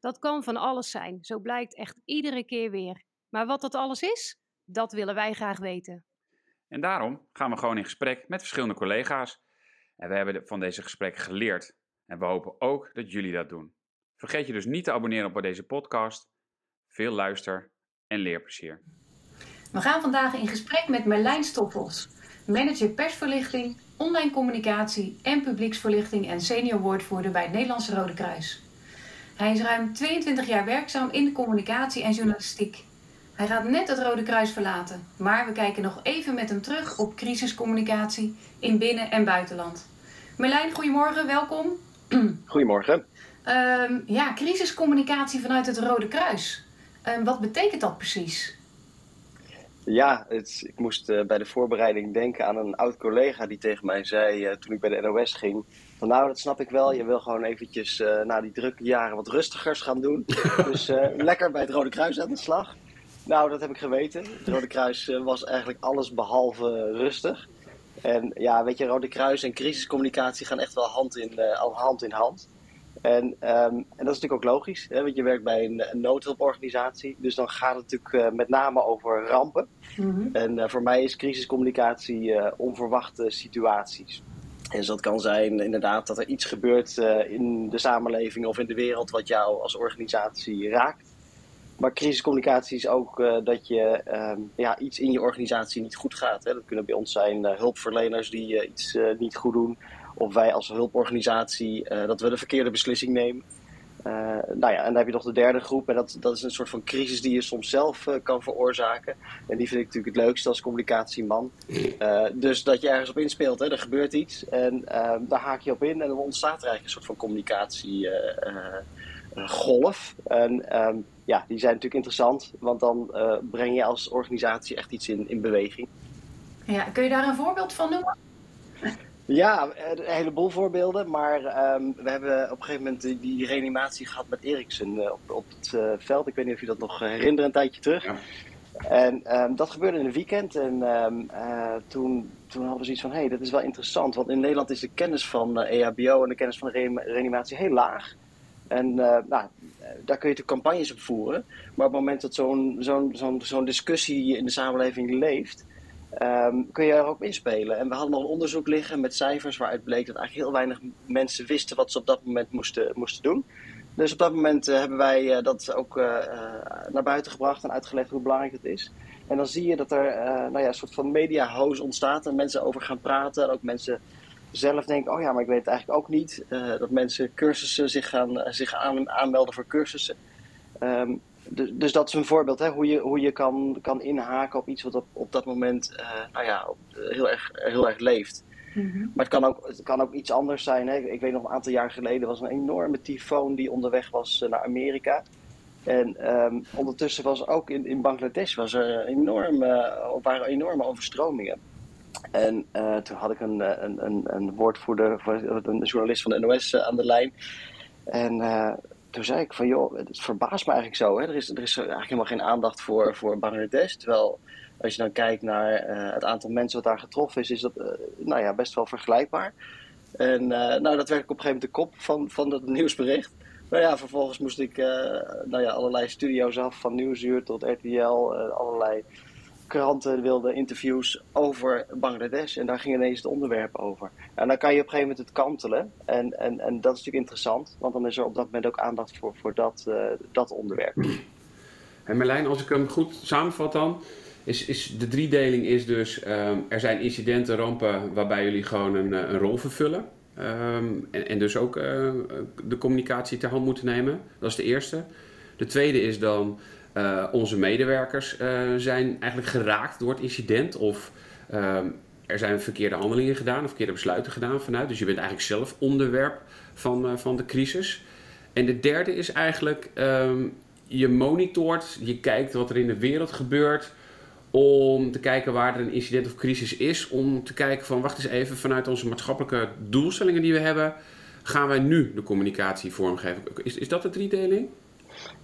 Dat kan van alles zijn, zo blijkt echt iedere keer weer. Maar wat dat alles is, dat willen wij graag weten. En daarom gaan we gewoon in gesprek met verschillende collega's. En we hebben van deze gesprekken geleerd. En we hopen ook dat jullie dat doen. Vergeet je dus niet te abonneren op deze podcast. Veel luister- en leerplezier. We gaan vandaag in gesprek met Merlijn Stoffels, manager persverlichting, online communicatie en publieksverlichting en senior woordvoerder bij het Nederlandse Rode Kruis. Hij is ruim 22 jaar werkzaam in de communicatie en journalistiek. Hij gaat net het Rode Kruis verlaten, maar we kijken nog even met hem terug op crisiscommunicatie in binnen- en buitenland. Merlijn, goedemorgen, welkom. Goedemorgen. Um, ja, crisiscommunicatie vanuit het Rode Kruis. Um, wat betekent dat precies? Ja, het, ik moest uh, bij de voorbereiding denken aan een oud collega die tegen mij zei uh, toen ik bij de NOS ging. Van nou, dat snap ik wel. Je wil gewoon eventjes uh, na die drukke jaren wat rustigers gaan doen. dus lekker bij het Rode Kruis aan de slag. Nou, dat heb ik geweten. Het Rode Kruis was eigenlijk alles behalve rustig. En ja, weet je, Rode Kruis en crisiscommunicatie gaan echt wel hand in, hand, in hand. En, um, en dat is natuurlijk ook logisch, hè, want je werkt bij een, een noodhulporganisatie. Dus dan gaat het natuurlijk uh, met name over rampen. Mm -hmm. En uh, voor mij is crisiscommunicatie uh, onverwachte situaties. En dus dat kan zijn inderdaad dat er iets gebeurt in de samenleving of in de wereld wat jou als organisatie raakt. Maar crisiscommunicatie is ook dat je um, ja, iets in je organisatie niet goed gaat. Hè. Dat kunnen bij ons zijn hulpverleners die iets niet goed doen of wij als hulporganisatie uh, dat we de verkeerde beslissing nemen. Uh, nou ja, en dan heb je nog de derde groep. En dat, dat is een soort van crisis die je soms zelf uh, kan veroorzaken. En die vind ik natuurlijk het leukste als communicatieman. dus dat je ergens op inspeelt, hè, er gebeurt iets. En daar haak je op in. En dan ontstaat er eigenlijk een soort van communicatiegolf. en um, ja, die zijn natuurlijk interessant. Want dan breng je als organisatie echt iets in, in beweging. Ja, kun je daar een voorbeeld van noemen? Ja, een heleboel voorbeelden. Maar um, we hebben op een gegeven moment die, die reanimatie gehad met Eriksen uh, op, op het uh, veld. Ik weet niet of je dat nog herinnert, een tijdje terug. Ja. En um, dat gebeurde in een weekend. En um, uh, toen, toen hadden we zoiets van, hé, hey, dat is wel interessant. Want in Nederland is de kennis van EHBO en de kennis van de reanimatie heel laag. En nou, daar kun je natuurlijk campagnes op voeren. Maar op het moment dat zo'n zo'n zo'n zo'n discussie in de samenleving leeft... Um, kun je erop inspelen. En we hadden nog een onderzoek liggen met cijfers waaruit bleek dat eigenlijk heel weinig mensen wisten wat ze op dat moment moesten, moesten doen. Dus op dat moment uh, hebben wij uh, dat ook uh, naar buiten gebracht en uitgelegd hoe belangrijk het is. En dan zie je dat er nou ja, een soort van media-hoos ontstaat en mensen over gaan praten. En ook mensen zelf denken, oh ja, maar ik weet het eigenlijk ook niet. dat mensen cursussen zich gaan zich aan, aanmelden voor cursussen. Um, dus, dus dat is een voorbeeld, hè, hoe je, hoe je kan, kan inhaken op iets wat op, op dat moment uh, nou ja, heel, erg, heel erg leeft. Mm-hmm. Maar het kan, ook, het kan ook iets anders zijn. Hè. Ik weet nog een aantal jaar geleden was een enorme tyfoon die onderweg was naar Amerika. En um, ondertussen was ook in, in Bangladesh was er enorm, uh, waren enorme overstromingen. En uh, toen had ik een, een, een, een woordvoerder, een journalist van de NOS aan de lijn. En toen zei ik van joh, het verbaast me eigenlijk zo. Hè? Er, is, er is eigenlijk helemaal geen aandacht voor, voor Bangladesh. Terwijl als je dan kijkt naar uh, het aantal mensen wat daar getroffen is, is dat uh, nou ja, best wel vergelijkbaar. En uh, nou, dat werd ik op een gegeven moment de kop van, van dat nieuwsbericht. Maar ja, vervolgens moest ik nou ja, allerlei studio's af, van Nieuwsuur tot RTL, allerlei kranten wilden interviews over Bangladesh. En daar ging ineens het onderwerp over. En dan kan je op een gegeven moment het kantelen. En, en, en dat is natuurlijk interessant, want dan is er op dat moment ook aandacht voor, voor dat, uh, dat onderwerp. En Merlijn, als ik hem goed samenvat dan, is, is de driedeling is dus, um, er zijn incidenten, rampen waarbij jullie gewoon een, een rol vervullen. Um, en, en, dus ook de communicatie ter hand moeten nemen. Dat is de eerste. De tweede is dan uh, onze medewerkers uh, zijn eigenlijk geraakt door het incident of uh, er zijn verkeerde handelingen gedaan of verkeerde besluiten gedaan vanuit. Dus je bent eigenlijk zelf onderwerp van, van de crisis. En de derde is eigenlijk, um, je monitort, je kijkt wat er in de wereld gebeurt om te kijken waar er een incident of crisis is, om te kijken van wacht eens even vanuit onze maatschappelijke doelstellingen die we hebben, gaan wij nu de communicatie vormgeven. Is, is dat de driedeling?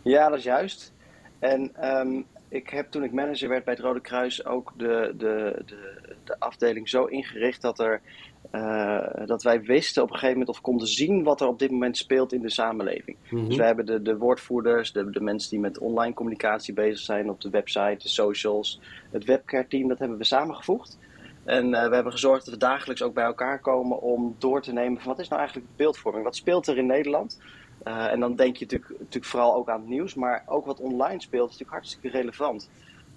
Ja, dat is juist. En ehm, ik heb toen ik manager werd bij het Rode Kruis ook de, de, de, de afdeling zo ingericht dat, er, uh, dat wij wisten op een gegeven moment of konden zien wat er op dit moment speelt in de samenleving. Mhm. Dus we hebben de, de woordvoerders, de, de mensen die met online communicatie bezig zijn op de website, de socials, het webcare team, dat hebben we samengevoegd. En uh, we hebben gezorgd dat we dagelijks ook bij elkaar komen om door te nemen van wat is nou eigenlijk beeldvorming? Wat speelt er in Nederland? Uh, en dan denk je natuurlijk, natuurlijk vooral ook aan het nieuws, maar ook wat online speelt is natuurlijk hartstikke relevant.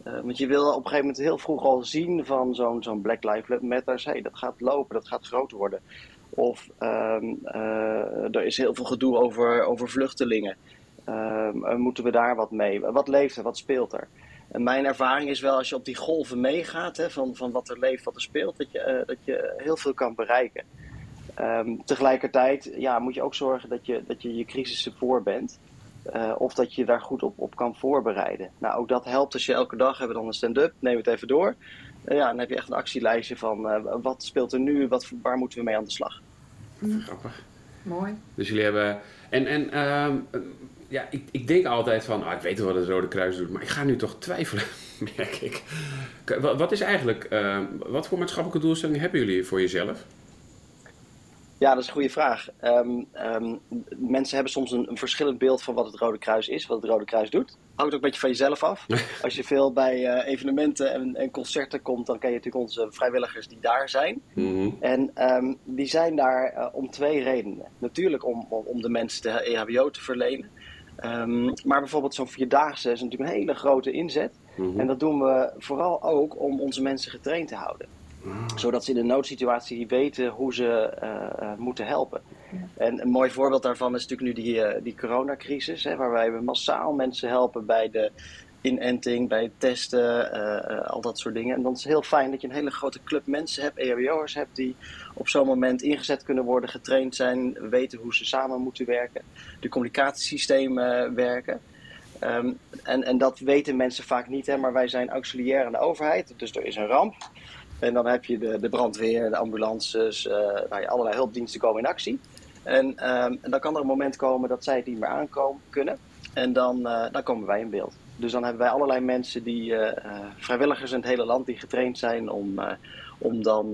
Uh, want je wil op een gegeven moment heel vroeg al zien van zo'n Black Lives Matter, hey, dat gaat lopen, dat gaat groot worden. Of um, uh, er is heel veel gedoe over, over vluchtelingen. Um, moeten we daar wat mee? Wat leeft er, wat speelt er? En mijn ervaring is wel, als je op die golven meegaat, hè, van, van wat er leeft, wat er speelt, dat je, dat je heel veel kan bereiken. Um, tegelijkertijd ja, moet je ook zorgen dat je dat je, je crisissen voor bent. Uh, of dat je daar goed op, op kan voorbereiden. Nou, ook dat helpt als je elke dag hebben dan een stand-up, neem het even door. Uh, ja, dan heb je echt een actielijstje van uh, wat speelt er nu, wat, waar moeten we mee aan de slag. Mm. Grappig. Mooi. Dus jullie hebben. En, en um, ja, ik, ik denk altijd van, ah, ik weet wel wat het Rode Kruis doet, maar ik ga nu toch twijfelen, merk ik. Wat, wat is eigenlijk, wat voor maatschappelijke doelstellingen hebben jullie voor jezelf? Ja, dat is een goede vraag. Um, um, mensen hebben soms een, een, verschillend beeld van wat het Rode Kruis is, wat het Rode Kruis doet. Hangt ook een beetje van jezelf af. Als je veel bij uh, evenementen en, en, concerten komt, dan ken je natuurlijk onze vrijwilligers die daar zijn. Mm -hmm. En um, die zijn daar uh, om twee redenen. Natuurlijk om, om, om de mensen de EHBO te verlenen. maar bijvoorbeeld zo'n vierdaagse is natuurlijk een hele grote inzet. Mm -hmm. En dat doen we vooral ook om onze mensen getraind te houden zodat ze in een noodsituatie weten hoe ze uh, uh, moeten helpen. En een mooi voorbeeld daarvan is natuurlijk nu die, uh, die coronacrisis, hè, waarbij we massaal mensen helpen bij de inenting, bij het testen, al dat soort dingen. En dan is het heel fijn dat je een hele grote club mensen hebt, EHBO'ers hebt, die op zo'n moment ingezet kunnen worden, getraind zijn, weten hoe ze samen moeten werken, de communicatiesystemen werken. Um, en, en dat weten mensen vaak niet, hè, maar wij zijn auxiliair aan de overheid, dus er is een ramp. En dan heb je de, de brandweer, de ambulances, uh, nou ja, allerlei hulpdiensten komen in actie. En, um, en, dan kan er een moment komen dat zij het niet meer aankomen kunnen. En dan, uh, dan komen wij in beeld. Dus dan hebben wij allerlei mensen die uh, vrijwilligers in het hele land die getraind zijn om, om dan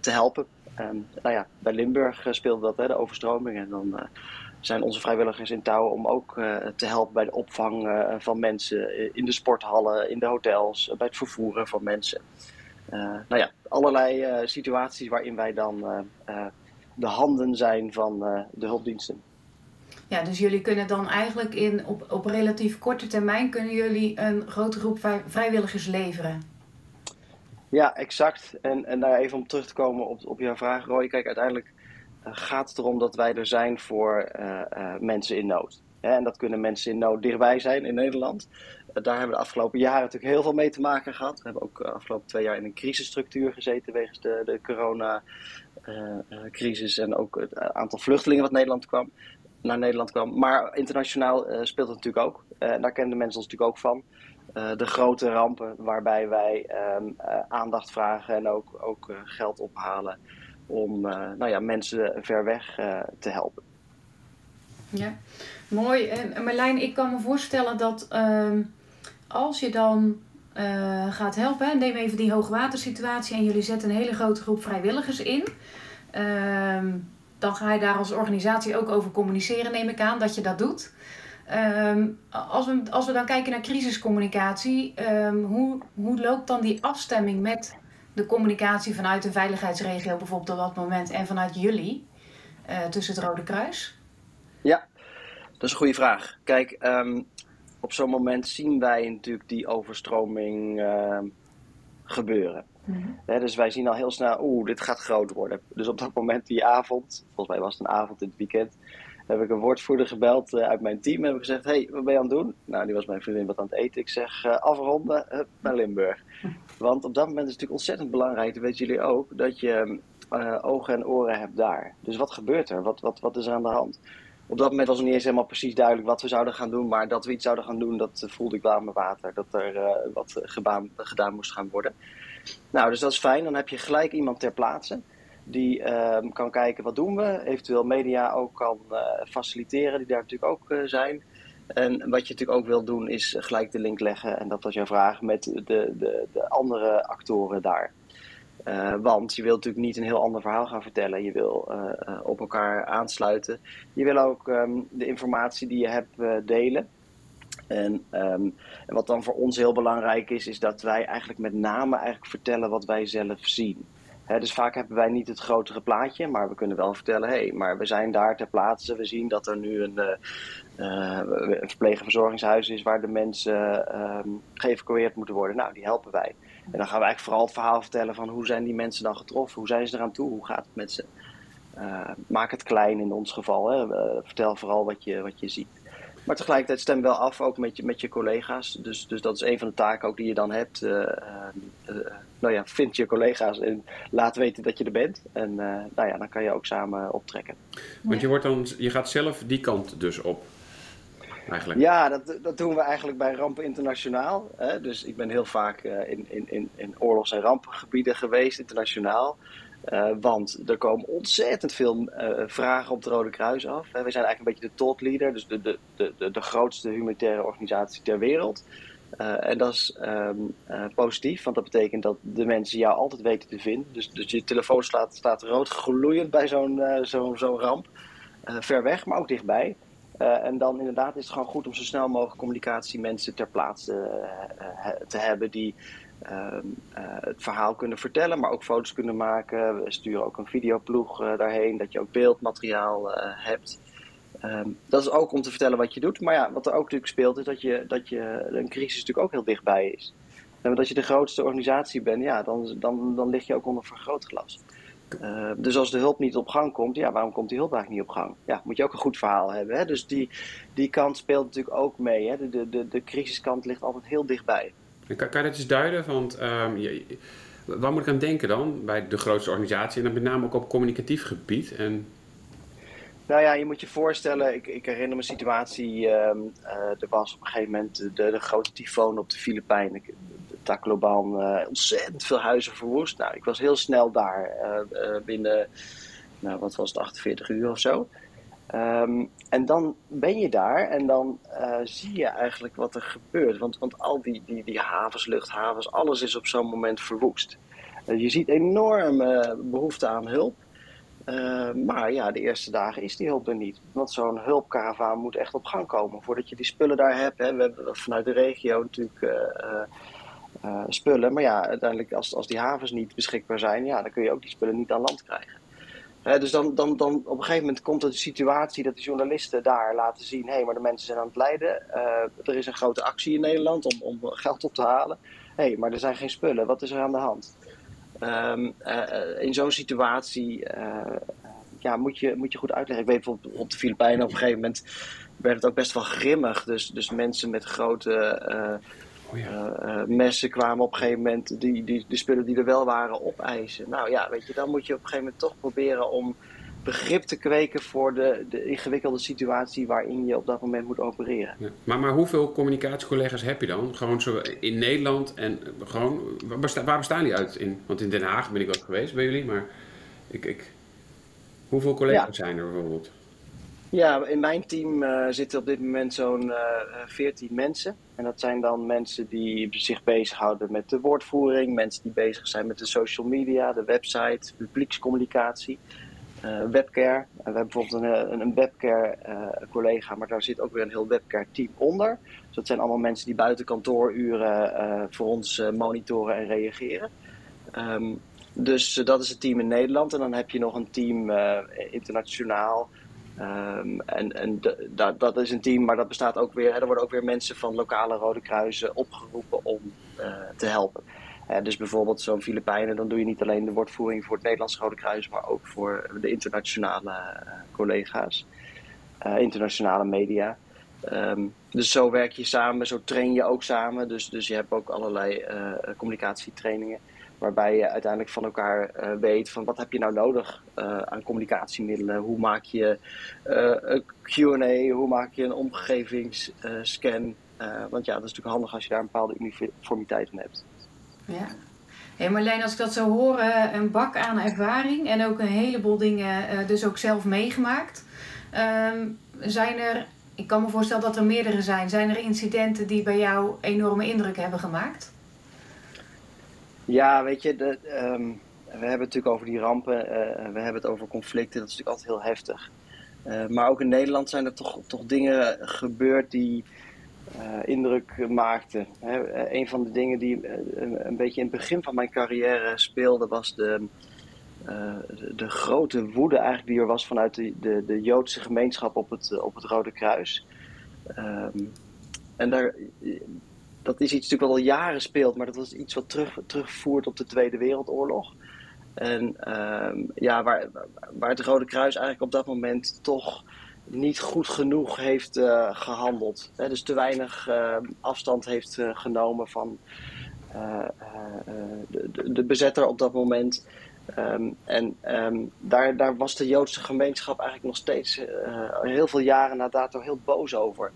te helpen. Um, nou ja, bij Limburg speelde dat, hè, de overstroming. En dan zijn onze vrijwilligers in touw om ook te helpen bij de opvang van mensen in de sporthallen, in de hotels, bij het vervoeren van mensen. Uh, nou ja, allerlei uh, situaties waarin wij dan uh, de handen zijn van de hulpdiensten. Ja, dus jullie kunnen dan eigenlijk in, op, op relatief korte termijn kunnen jullie een grote groep vrijwilligers leveren. Ja, exact. En, en daar even om terug te komen op, op jouw vraag, Roy. Kijk, uiteindelijk gaat het erom dat wij er zijn voor mensen in nood. En dat kunnen mensen in nood dichtbij zijn in Nederland. Daar hebben we de afgelopen jaren natuurlijk heel veel mee te maken gehad. We hebben ook de afgelopen twee jaar in een crisisstructuur gezeten wegens de, de corona-crisis en ook het aantal vluchtelingen wat Nederland kwam, naar Nederland kwam. Maar internationaal speelt het natuurlijk ook. En daar kennen mensen ons natuurlijk ook van. De grote rampen waarbij wij um, aandacht vragen en ook, ook geld ophalen om nou ja, mensen ver weg te helpen. Ja, mooi. En Marlijn, ik kan me voorstellen dat uh, als je dan uh, gaat helpen, neem even die hoogwatersituatie en jullie zetten een hele grote groep vrijwilligers in. Uh, dan ga je daar als organisatie ook over communiceren, neem ik aan, dat je dat doet. Um, als, we, als we dan kijken naar crisiscommunicatie, um, hoe, hoe loopt dan die afstemming met de communicatie vanuit de veiligheidsregio bijvoorbeeld op dat moment en vanuit jullie uh, tussen het Rode Kruis? Ja, dat is een goede vraag. Kijk, op zo'n moment zien wij natuurlijk die overstroming uh, gebeuren. He, dus wij zien al heel snel, oeh, dit gaat groot worden. Dus op dat moment, die avond, volgens mij was het een avond in het weekend, heb ik een woordvoerder gebeld uh, uit mijn team en heb ik gezegd, hey, wat ben je aan het doen? Nou, die was mijn vriendin wat aan het eten. Ik zeg, uh, afronden, hup, naar Limburg. Want op dat moment is het natuurlijk ontzettend belangrijk, dat weten jullie ook, dat je uh, ogen en oren hebt daar. Dus wat gebeurt er? Wat, wat, wat is er aan de hand? Op dat moment was het niet eens helemaal precies duidelijk wat we zouden gaan doen. Maar dat we iets zouden gaan doen, dat voelde ik wel mijn water. Dat er wat gedaan, gedaan moest gaan worden. Nou, dus dat is fijn. Dan heb je gelijk iemand ter plaatse die ehm, kan kijken wat doen we. Eventueel media ook kan faciliteren, die daar natuurlijk ook zijn. En wat je natuurlijk ook wil doen is gelijk de link leggen, en dat was jouw vraag, met de, de, de andere actoren daar. Uh, want je wilt natuurlijk niet een heel ander verhaal gaan vertellen. Je wil uh, op elkaar aansluiten. Je wil ook um, de informatie die je hebt uh, delen. En, um, en, wat dan voor ons heel belangrijk is, is dat wij eigenlijk met name eigenlijk vertellen wat wij zelf zien. Dus vaak hebben wij niet het grotere plaatje, maar we kunnen wel vertellen: hé, hey, maar we zijn daar ter plaatse. We zien dat er nu een, en verzorgingshuis is waar de mensen um, geëvacueerd moeten worden. Nou, die helpen wij. En dan gaan we eigenlijk vooral het verhaal vertellen van hoe zijn die mensen dan getroffen? Hoe zijn ze eraan toe? Hoe gaat het met ze? Uh, maak het klein in ons geval. Hè? Uh, vertel vooral wat je, wat je ziet. Maar tegelijkertijd stem wel af ook met je, met je collega's. Dus, dus dat is een van de taken ook die je dan hebt. Uh, nou ja, vind je collega's en laat weten dat je er bent. En nou ja, dan kan je ook samen optrekken. Want je, wordt dan, je gaat zelf die kant dus op. Eigenlijk. Ja, dat, dat doen we eigenlijk bij Rampen Internationaal. Hè? Dus ik ben heel vaak uh, in, in, in oorlogs- en rampengebieden geweest, internationaal. Uh, want er komen ontzettend veel uh, vragen op het Rode Kruis af. We zijn eigenlijk een beetje de thought leader, dus de, de, de, de grootste humanitaire organisatie ter wereld. en dat is um, positief, want dat betekent dat de mensen jou altijd weten te vinden. Dus, dus je telefoon staat, rood gloeiend bij zo'n zo'n ramp. ver weg, maar ook dichtbij. Uh, en dan inderdaad is het gewoon goed om zo snel mogelijk communicatiemensen ter plaatse uh, te hebben die uh, het verhaal kunnen vertellen, maar ook foto's kunnen maken. We sturen ook een videoploeg daarheen, dat je ook beeldmateriaal hebt. Um, dat is ook om te vertellen wat je doet. Maar ja, wat er ook natuurlijk speelt, is dat, je, dat je, een crisis natuurlijk ook heel dichtbij is. En als je de grootste organisatie bent, ja, dan, dan, dan lig je ook onder vergrootglas. Uh, dus als de hulp niet op gang komt, ja, waarom komt die hulp eigenlijk niet op gang? Ja, moet je ook een goed verhaal hebben. Hè? Dus die, die kant speelt natuurlijk ook mee. Hè? De, de, de crisiskant ligt altijd heel dichtbij. Kan, kan je dat eens duiden? Want um, je, waar moet ik aan denken dan bij de grootste organisatie? En dan met name ook op communicatief gebied. En... Nou ja, je moet je voorstellen, ik, ik herinner me een situatie. Um, uh, er was op een gegeven moment de, de grote tyfoon op de Filipijnen. Tacloban uh, ontzettend veel huizen verwoest. Nou, ik was heel snel daar uh, binnen, nou, wat was het, 48 uur of zo. Um, en dan ben je daar en dan zie je eigenlijk wat er gebeurt. Want, want al die, die, die havens, luchthavens, alles is op zo'n moment verwoest. je ziet enorme behoefte aan hulp. Uh, maar ja, de eerste dagen is die hulp er niet. Want zo'n hulpkaravaan moet echt op gang komen voordat je die spullen daar hebt. Hè. We hebben vanuit de regio natuurlijk uh, uh, spullen. Maar ja, uiteindelijk als, als die havens niet beschikbaar zijn, ja, dan kun je ook die spullen niet aan land krijgen. dus dan, dan, dan op een gegeven moment komt er de situatie dat de journalisten daar laten zien: hé, hey, maar de mensen zijn aan het lijden. er is een grote actie in Nederland om, om geld op te halen. Hé, hey, maar er zijn geen spullen. Wat is er aan de hand? Um, uh, in zo'n situatie uh, ja, moet, je, moet je goed uitleggen. Ik weet bijvoorbeeld op de Filipijnen op een gegeven moment werd het ook best wel grimmig. Dus, dus mensen met grote oh ja. messen kwamen op een gegeven moment die, die, de spullen die er wel waren opeisen. Nou ja, weet je, dan moet je op een gegeven moment toch proberen om begrip te kweken voor de, de ingewikkelde situatie waarin je op dat moment moet opereren. Ja. Maar, maar hoeveel communicatiecollega's heb je dan? Gewoon zo in Nederland en gewoon, waar, besta waar bestaan die uit? In? Want in Den Haag ben ik ook geweest bij jullie, maar ik, ik, hoeveel collega's ja. zijn er bijvoorbeeld? Ja, in mijn team uh, zitten op dit moment zo'n uh, 14 mensen. En dat zijn dan mensen die zich bezighouden met de woordvoering, mensen die bezig zijn met de social media, de website, publiekscommunicatie. Uh, webcare. we hebben bijvoorbeeld een, een webcare collega, maar daar zit ook weer een heel webcare team onder. Dus dat zijn allemaal mensen die buiten kantooruren voor ons monitoren en reageren. Um, dus dat is het team in Nederland. En dan heb je nog een team internationaal. Um, en en de, dat is een team, maar dat bestaat ook weer. Hè, er worden ook weer mensen van lokale Rode Kruisen opgeroepen om te helpen. Dus bijvoorbeeld zo'n Filipijnen, dan doe je niet alleen de woordvoering voor het Nederlands Rode Kruis, maar ook voor de internationale uh, collega's, uh, internationale media. Um, dus zo werk je samen, zo train je ook samen. Dus, dus je hebt ook allerlei communicatietrainingen. Waarbij je uiteindelijk van elkaar weet van wat heb je nou nodig aan communicatiemiddelen. Hoe maak je een Q&A, hoe maak je een omgevingsscan. want ja, dat is natuurlijk handig als je daar een bepaalde uniformiteit in hebt. Ja. Hey Marleen, als ik dat zo hoor, een bak aan ervaring en ook een heleboel dingen dus ook zelf meegemaakt. Ehm, zijn er, ik kan me voorstellen dat er meerdere zijn, zijn er incidenten die bij jou enorme indruk hebben gemaakt? Ja, weet je, de, ehm, we hebben het natuurlijk over die rampen, uh, we hebben het over conflicten, dat is natuurlijk altijd heel heftig. Uh, maar ook in Nederland zijn er toch, toch dingen gebeurd die indruk maakten. Hè, een van de dingen die een beetje in het begin van mijn carrière speelde was de, de, grote woede eigenlijk die er was vanuit de, de, de Joodse gemeenschap op het, op het Rode Kruis. Um, en daar, dat is iets natuurlijk al jaren speelt, maar dat was iets wat terug, terugvoert op de Tweede Wereldoorlog. En um, ja, waar, waar het Rode Kruis eigenlijk op dat moment toch niet goed genoeg heeft uh, gehandeld. Hè, dus te weinig uh, afstand heeft uh, genomen van de, de, bezetter op dat moment. Um, en um, daar, daar was de Joodse gemeenschap eigenlijk nog steeds heel veel jaren na dato heel boos over.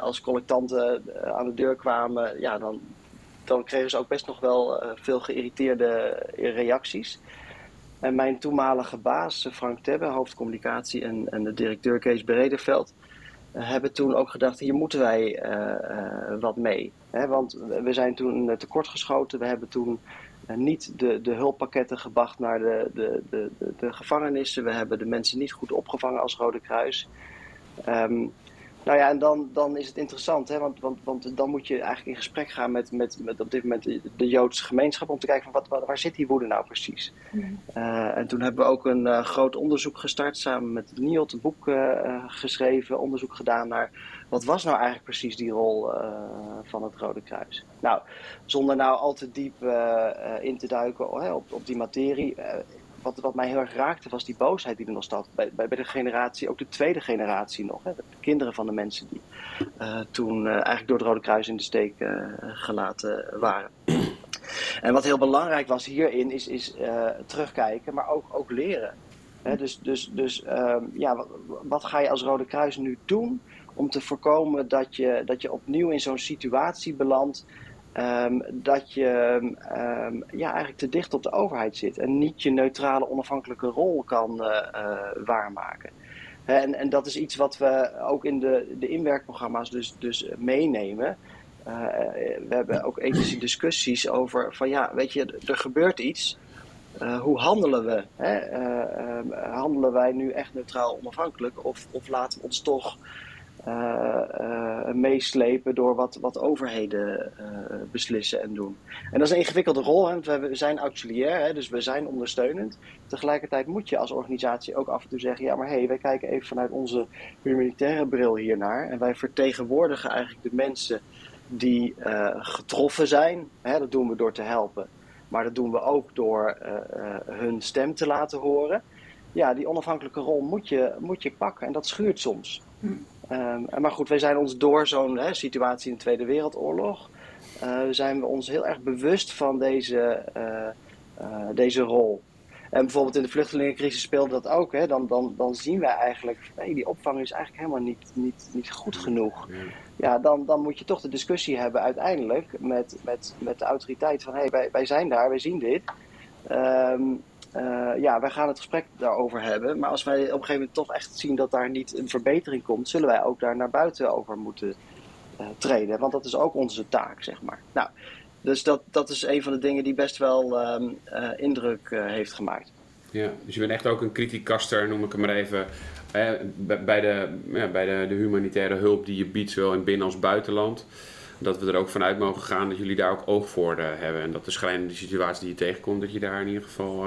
Als collectanten aan de deur kwamen, ja, dan, dan kregen ze ook best nog wel veel geïrriteerde reacties. En mijn toenmalige baas, Frank Tebbe, hoofdcommunicatie, en, en de directeur Kees Bredeveld, hebben toen ook gedacht: hier moeten wij wat mee. Want we zijn toen tekortgeschoten. We hebben toen niet de, de hulppakketten gebracht naar de, de, de, de, gevangenissen. We hebben de mensen niet goed opgevangen als Rode Kruis. Um, nou ja, en dan, dan is het interessant, hè? Want, want, want dan moet je eigenlijk in gesprek gaan met, met, met op dit moment de, Joodse gemeenschap om te kijken van wat, waar zit die woede nou precies. Mm. Uh, en toen hebben we ook een uh, groot onderzoek gestart samen met NIOT, een boek uh, geschreven, onderzoek gedaan naar wat was nou eigenlijk precies die rol van het Rode Kruis. Nou, zonder nou al te diep in te duiken op, op die materie wat, wat mij heel erg raakte was die boosheid die er nog zat. Bij, bij, de generatie, ook de tweede generatie nog. Hè, de kinderen van de mensen die uh, toen uh, eigenlijk door het Rode Kruis in de steek uh, gelaten waren. En wat heel belangrijk was hierin is, is terugkijken, maar ook, ook leren. Hè, dus dus, dus um, ja, wat, wat, ga je als Rode Kruis nu doen om te voorkomen dat je, dat je opnieuw in zo'n situatie belandt Um, dat je um, ja, eigenlijk te dicht op de overheid zit en niet je neutrale, onafhankelijke rol kan uh, uh, waarmaken. En, en dat is iets wat we ook in de, de inwerkprogramma's dus, dus meenemen. Uh, we hebben ook ethische discussies over van ja, weet je, er gebeurt iets. hoe handelen we? Hè? handelen wij nu echt neutraal onafhankelijk of, of laten we ons toch meeslepen door wat, wat overheden uh, beslissen en doen. En dat is een ingewikkelde rol, hè, want we zijn auxiliair, hè, dus we zijn ondersteunend. Tegelijkertijd moet je als organisatie ook af en toe zeggen: ja, maar hé, hey, wij kijken even vanuit onze humanitaire bril hiernaar. En wij vertegenwoordigen eigenlijk de mensen die getroffen zijn. Hè, dat doen we door te helpen, maar dat doen we ook door hun stem te laten horen. Ja, die onafhankelijke rol moet je, moet je pakken en dat schuurt soms. Hm. Um, maar goed, wij zijn ons door zo'n situatie in de Tweede Wereldoorlog, uh, zijn we ons heel erg bewust van deze, uh, uh, deze rol. En bijvoorbeeld in de vluchtelingencrisis speelde dat ook. Hè? Dan, dan, dan zien wij eigenlijk, hey, die opvang is eigenlijk helemaal niet, niet, niet goed genoeg. Ja, dan, dan moet je toch de discussie hebben uiteindelijk met, met, met de autoriteit van hey, wij, wij zijn daar, wij zien dit. Um, uh, ja, wij gaan het gesprek daarover hebben. Maar als wij op een gegeven moment toch echt zien dat daar niet een verbetering komt, zullen wij ook daar naar buiten over moeten uh, treden. Want dat is ook onze taak, zeg maar. Nou, dus dat, dat is een van de dingen die best wel uh, indruk heeft gemaakt. Ja, dus je bent echt ook een kritiekaster, noem ik hem maar even. bij de, ja, bij de, de humanitaire hulp die je biedt, zowel in binnen- als buitenland dat we er ook vanuit mogen gaan dat jullie daar ook oog voor hebben. En dat de schrijnende situatie die je tegenkomt, dat je daar in ieder geval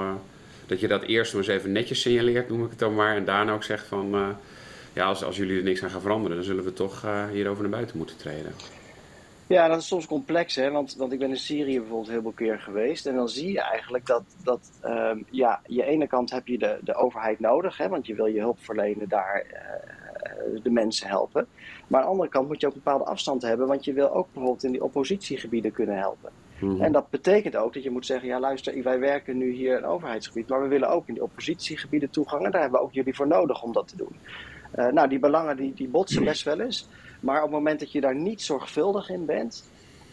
dat je dat eerst eens even netjes signaleert, noem ik het dan maar. En daarna ook zegt van, uh, ja, als, als jullie er niks aan gaan veranderen, dan zullen we toch uh, hierover naar buiten moeten treden. Ja, dat is soms complex, hè? Want, want ik ben in Syrië bijvoorbeeld heel veel keer geweest. En dan zie je eigenlijk dat, dat um, ja, je ene kant heb je de, de overheid nodig, hè? Want je wil je hulp verlenen daar uh, de mensen helpen. Maar aan de andere kant moet je ook een bepaalde afstand hebben, want je wil ook bijvoorbeeld in die oppositiegebieden kunnen helpen. Mhm. En dat betekent ook dat je moet zeggen, ja luister, wij werken nu hier in overheidsgebied, maar we willen ook in die oppositiegebieden toegang en daar hebben we ook jullie voor nodig om dat te doen. Uh, nou, die belangen die, die botsen best wel eens, maar op het moment dat je daar niet zorgvuldig in bent,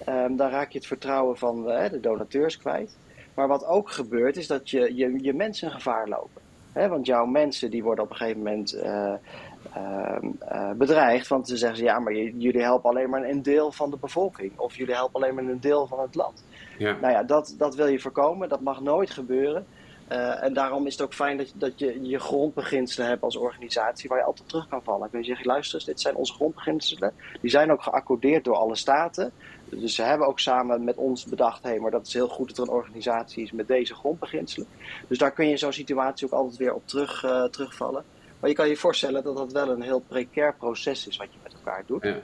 um, dan raak je het vertrouwen van uh, de donateurs kwijt. Maar wat ook gebeurt is dat je, je, je mensen in gevaar lopen. Want jouw mensen die worden op een gegeven moment uh, uh, bedreigd. Want ze zeggen ja, maar jullie helpen alleen maar een deel van de bevolking. Of jullie helpen alleen maar een deel van het land. Ja. Nou ja, dat, dat wil je voorkomen. Dat mag nooit gebeuren. Uh, en daarom is het ook fijn dat, dat je je grondbeginselen hebt als organisatie waar je altijd terug kan vallen. Kun je zeggen, luister eens, dit zijn onze grondbeginselen. Die zijn ook geaccordeerd door alle staten. Dus ze hebben ook samen met ons bedacht, hé, hey, maar dat is heel goed dat er een organisatie is met deze grondbeginselen. Dus daar kun je zo'n situatie ook altijd weer op terug, uh, terugvallen. Maar je kan je voorstellen dat dat wel een heel precair proces is wat je met elkaar doet. Ja.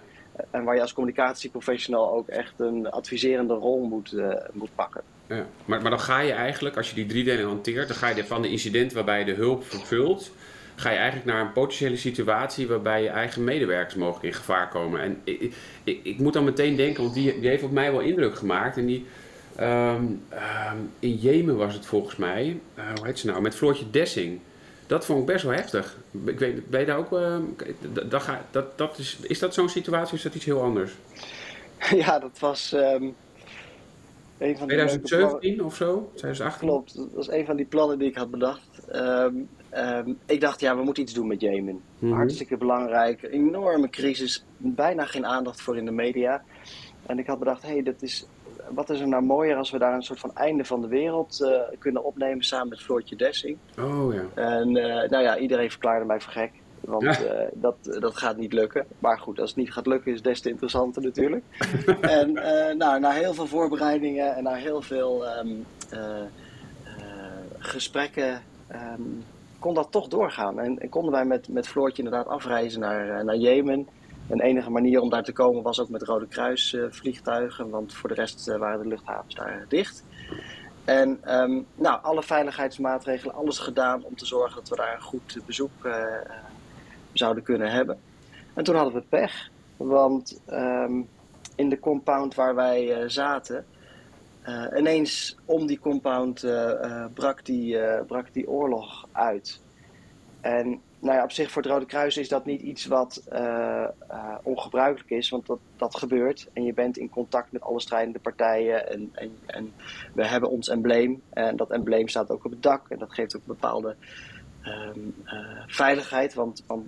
En waar je als communicatieprofessional ook echt een adviserende rol moet, uh, moet pakken. Ja. Maar, maar dan ga je eigenlijk, als je die drie delen hanteert, dan ga je van de incident waarbij je de hulp vervult, ga je eigenlijk naar een potentiële situatie waarbij je eigen medewerkers mogelijk in gevaar komen. En ik, ik, ik moet dan meteen denken, want die, die heeft op mij wel indruk gemaakt. En die, um, um, in Jemen was het volgens mij, uh, hoe heet ze nou, met Floortje Dessing. Dat vond ik best wel heftig. Ik weet, ben je daar ook, uh, dat, dat, dat is, is dat zo'n situatie of is dat iets heel anders? Ja, dat was... Um een van 2017 of zo? 2018? Klopt, dat was een van die plannen die ik had bedacht. Um, um, ik dacht, ja, we moeten iets doen met Jemen. Mm Hartstikke belangrijk, enorme crisis, bijna geen aandacht voor in de media. En ik had bedacht, hé, hey, dat is, wat is er nou mooier als we daar een soort van einde van de wereld uh, kunnen opnemen samen met Floortje Dessing. Oh ja. En uh, nou ja, iedereen verklaarde mij voor gek. Want ja. uh, dat, dat gaat niet lukken. Maar goed, als het niet gaat lukken is het des te interessanter natuurlijk. en nou, na heel veel voorbereidingen en na heel veel um, uh, gesprekken um, kon dat toch doorgaan. En, en, konden wij met, met Floortje inderdaad afreizen naar, naar Jemen. En de enige manier om daar te komen was ook met Rode Kruis vliegtuigen. Want voor de rest waren de luchthavens daar dicht. En um, nou, alle veiligheidsmaatregelen, alles gedaan om te zorgen dat we daar een goed bezoek zouden kunnen hebben. En toen hadden we pech, want um, in de compound waar wij zaten, ineens om die compound brak, die, brak die oorlog uit. En nou ja, op zich voor het Rode Kruis is dat niet iets wat ongebruikelijk is, want dat, dat gebeurt. En je bent in contact met alle strijdende partijen en, en, en we hebben ons embleem. En dat embleem staat ook op het dak en dat geeft ook een bepaalde Um, uh, veiligheid, want, want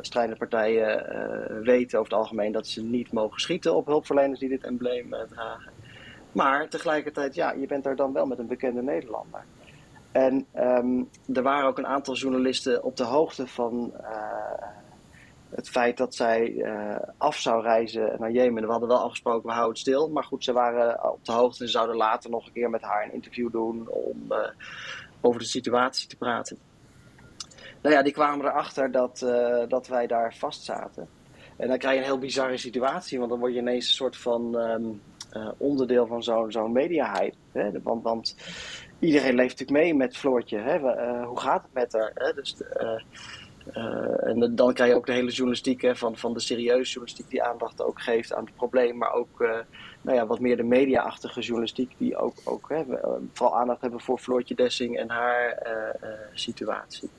strijdende partijen weten over het algemeen dat ze niet mogen schieten op hulpverleners die dit embleem dragen. Maar tegelijkertijd, ja, je bent er dan wel met een bekende Nederlander. En um, er waren ook een aantal journalisten op de hoogte van het feit dat zij af zou reizen naar Jemen. We hadden wel afgesproken, we houden het stil. Maar goed, ze waren op de hoogte en zouden later nog een keer met haar een interview doen om over de situatie te praten. Nou ja, die kwamen erachter dat, dat wij daar vast zaten. En dan krijg je een heel bizarre situatie, want dan word je ineens een soort van uh, onderdeel van zo'n zo'n media-hype. Want, want, iedereen leeft natuurlijk mee met Floortje. Hè? Uh, hoe gaat het met haar? Hè? Dus, en dan krijg je ook de hele journalistiek hè, van, van de serieuze journalistiek die aandacht ook geeft aan het probleem, maar ook nou ja, wat meer de media-achtige journalistiek die ook, ook hè, vooral aandacht hebben voor Floortje Dessing en haar situatie.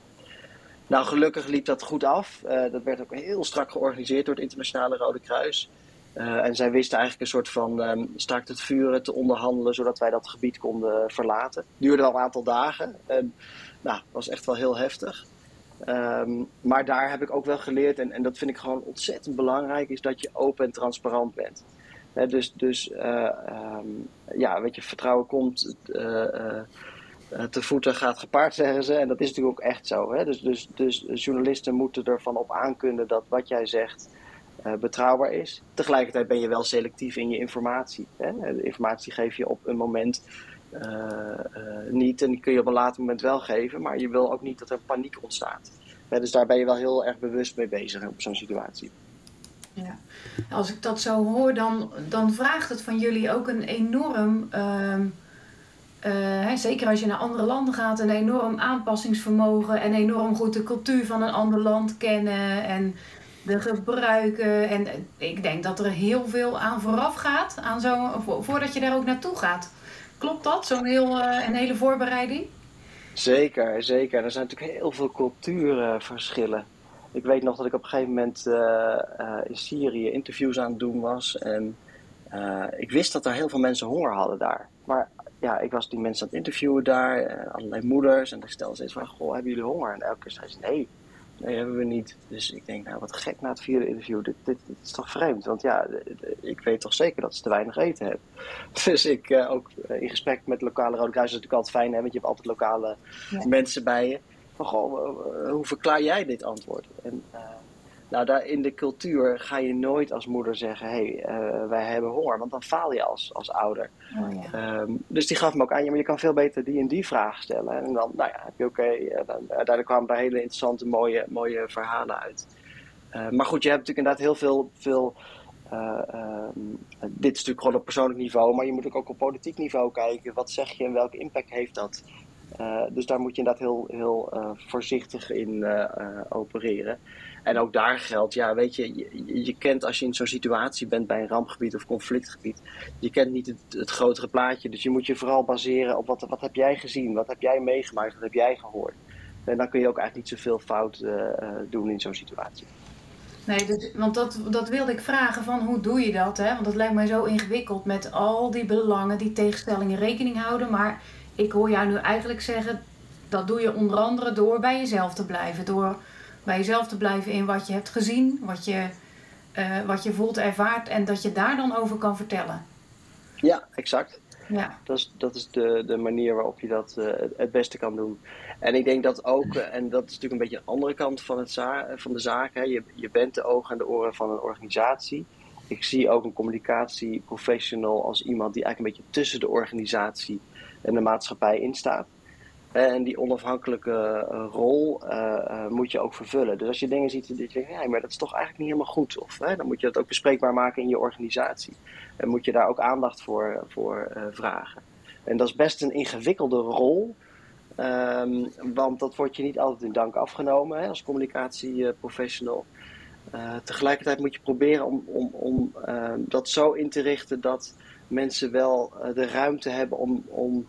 Nou, gelukkig liep dat goed af. Dat werd ook heel strak georganiseerd door het Internationale Rode Kruis. Uh, en zij wisten eigenlijk een soort van um, staakt het vuren te onderhandelen, zodat wij dat gebied konden verlaten. Duurde al een aantal dagen. En, nou, was echt wel heel heftig. Um, maar daar heb ik ook wel geleerd, en, en dat vind ik gewoon ontzettend belangrijk, is dat je open en transparant bent. Dus dus uh, um, ja, weet je, vertrouwen komt eh, te voeten gaat gepaard, zeggen ze. En dat is natuurlijk ook echt zo. Hè? Dus, dus, dus journalisten moeten ervan op aankunnen dat wat jij zegt betrouwbaar is. Tegelijkertijd ben je wel selectief in je informatie. Hè? De informatie geef je op een moment uh, niet en die kun je op een later moment wel geven. Maar je wil ook niet dat er paniek ontstaat. dus daar ben je wel heel erg bewust mee bezig op zo'n situatie. Ja. Als ik dat zo hoor, dan, dan vraagt het van jullie ook een enorm ehm, zeker als je naar andere landen gaat, een enorm aanpassingsvermogen en enorm goed de cultuur van een ander land kennen. En de gebruiken. En ik denk dat er heel veel aan vooraf gaat, aan zo, voordat je daar ook naartoe gaat. Klopt dat, zo'n heel, uh, een hele voorbereiding? Zeker, zeker. Er zijn natuurlijk heel veel cultuurverschillen. Ik weet nog dat ik op een gegeven moment uh, in Syrië interviews aan het doen was. En ik wist dat er heel veel mensen honger hadden daar. Maar ja, ik was die mensen aan het interviewen daar, allerlei moeders. En ik stelde steeds van, goh, hebben jullie honger? En elke keer zei ze, nee, Nee, hebben we niet. Dus ik denk, nou wat gek na het vierde interview. Dit, dit, is toch vreemd? Want ja, ik weet toch zeker dat ze te weinig eten hebben. Dus ik uh, ook eh, in gesprek met lokale Rode Kruis is natuurlijk altijd fijn, hè, want je hebt altijd lokale mensen bij je. Van goh, hoe verklaar jij dit antwoord? En nou, daar in de cultuur ga je nooit als moeder zeggen: hé, hey, uh, wij hebben honger, want dan faal je als, als ouder. Oh, ja. um, dus die gaf me ook aan: ja, maar je kan veel beter die en die vraag stellen. En dan, nou ja, heb je oké. Okay, uh, uiteindelijk kwamen daar hele interessante, mooie, mooie verhalen uit. Uh, maar goed, je hebt natuurlijk inderdaad heel veel. veel um, dit is natuurlijk gewoon op persoonlijk niveau, maar je moet ook op politiek niveau kijken. Wat zeg je en welke impact heeft dat? dus daar moet je inderdaad heel, heel voorzichtig in opereren. En ook daar geldt, ja, weet je, je, kent als je in zo'n situatie bent bij een rampgebied of conflictgebied, je kent niet het, het, grotere plaatje. Dus je moet je vooral baseren op wat, wat heb jij gezien, wat heb jij meegemaakt, wat heb jij gehoord. En dan kun je ook eigenlijk niet zoveel fout uh, doen in zo'n situatie. Nee, dus, want dat, dat wilde ik vragen van hoe doe je dat? Hè? Want dat lijkt mij zo ingewikkeld met al die belangen, die tegenstellingen rekening houden. Maar ik hoor jou nu eigenlijk zeggen, dat doe je onder andere door bij jezelf te blijven. Door bij jezelf te blijven in wat je hebt gezien, wat je, uh, wat je voelt, ervaart en dat je daar dan over kan vertellen. Ja, exact. Ja. Dat is, dat is de, de manier waarop je dat uh, het beste kan doen. En ik denk dat ook, uh, en dat is natuurlijk een beetje een andere kant van, het van de zaak, hè. Je, je bent de ogen en de oren van een organisatie. Ik zie ook een communicatieprofessional als iemand die eigenlijk een beetje tussen de organisatie en de maatschappij instaat. En die onafhankelijke uh, rol uh, moet je ook vervullen. Dus als je dingen ziet dat je denkt, ja, maar dat is toch eigenlijk niet helemaal goed. Of dan moet je dat ook bespreekbaar maken in je organisatie. En moet je daar ook aandacht voor, voor vragen. En dat is best een ingewikkelde rol. Um, want dat wordt je niet altijd in dank afgenomen hè, als communicatieprofessional. tegelijkertijd moet je proberen om, om, om dat zo in te richten dat mensen wel de ruimte hebben om, om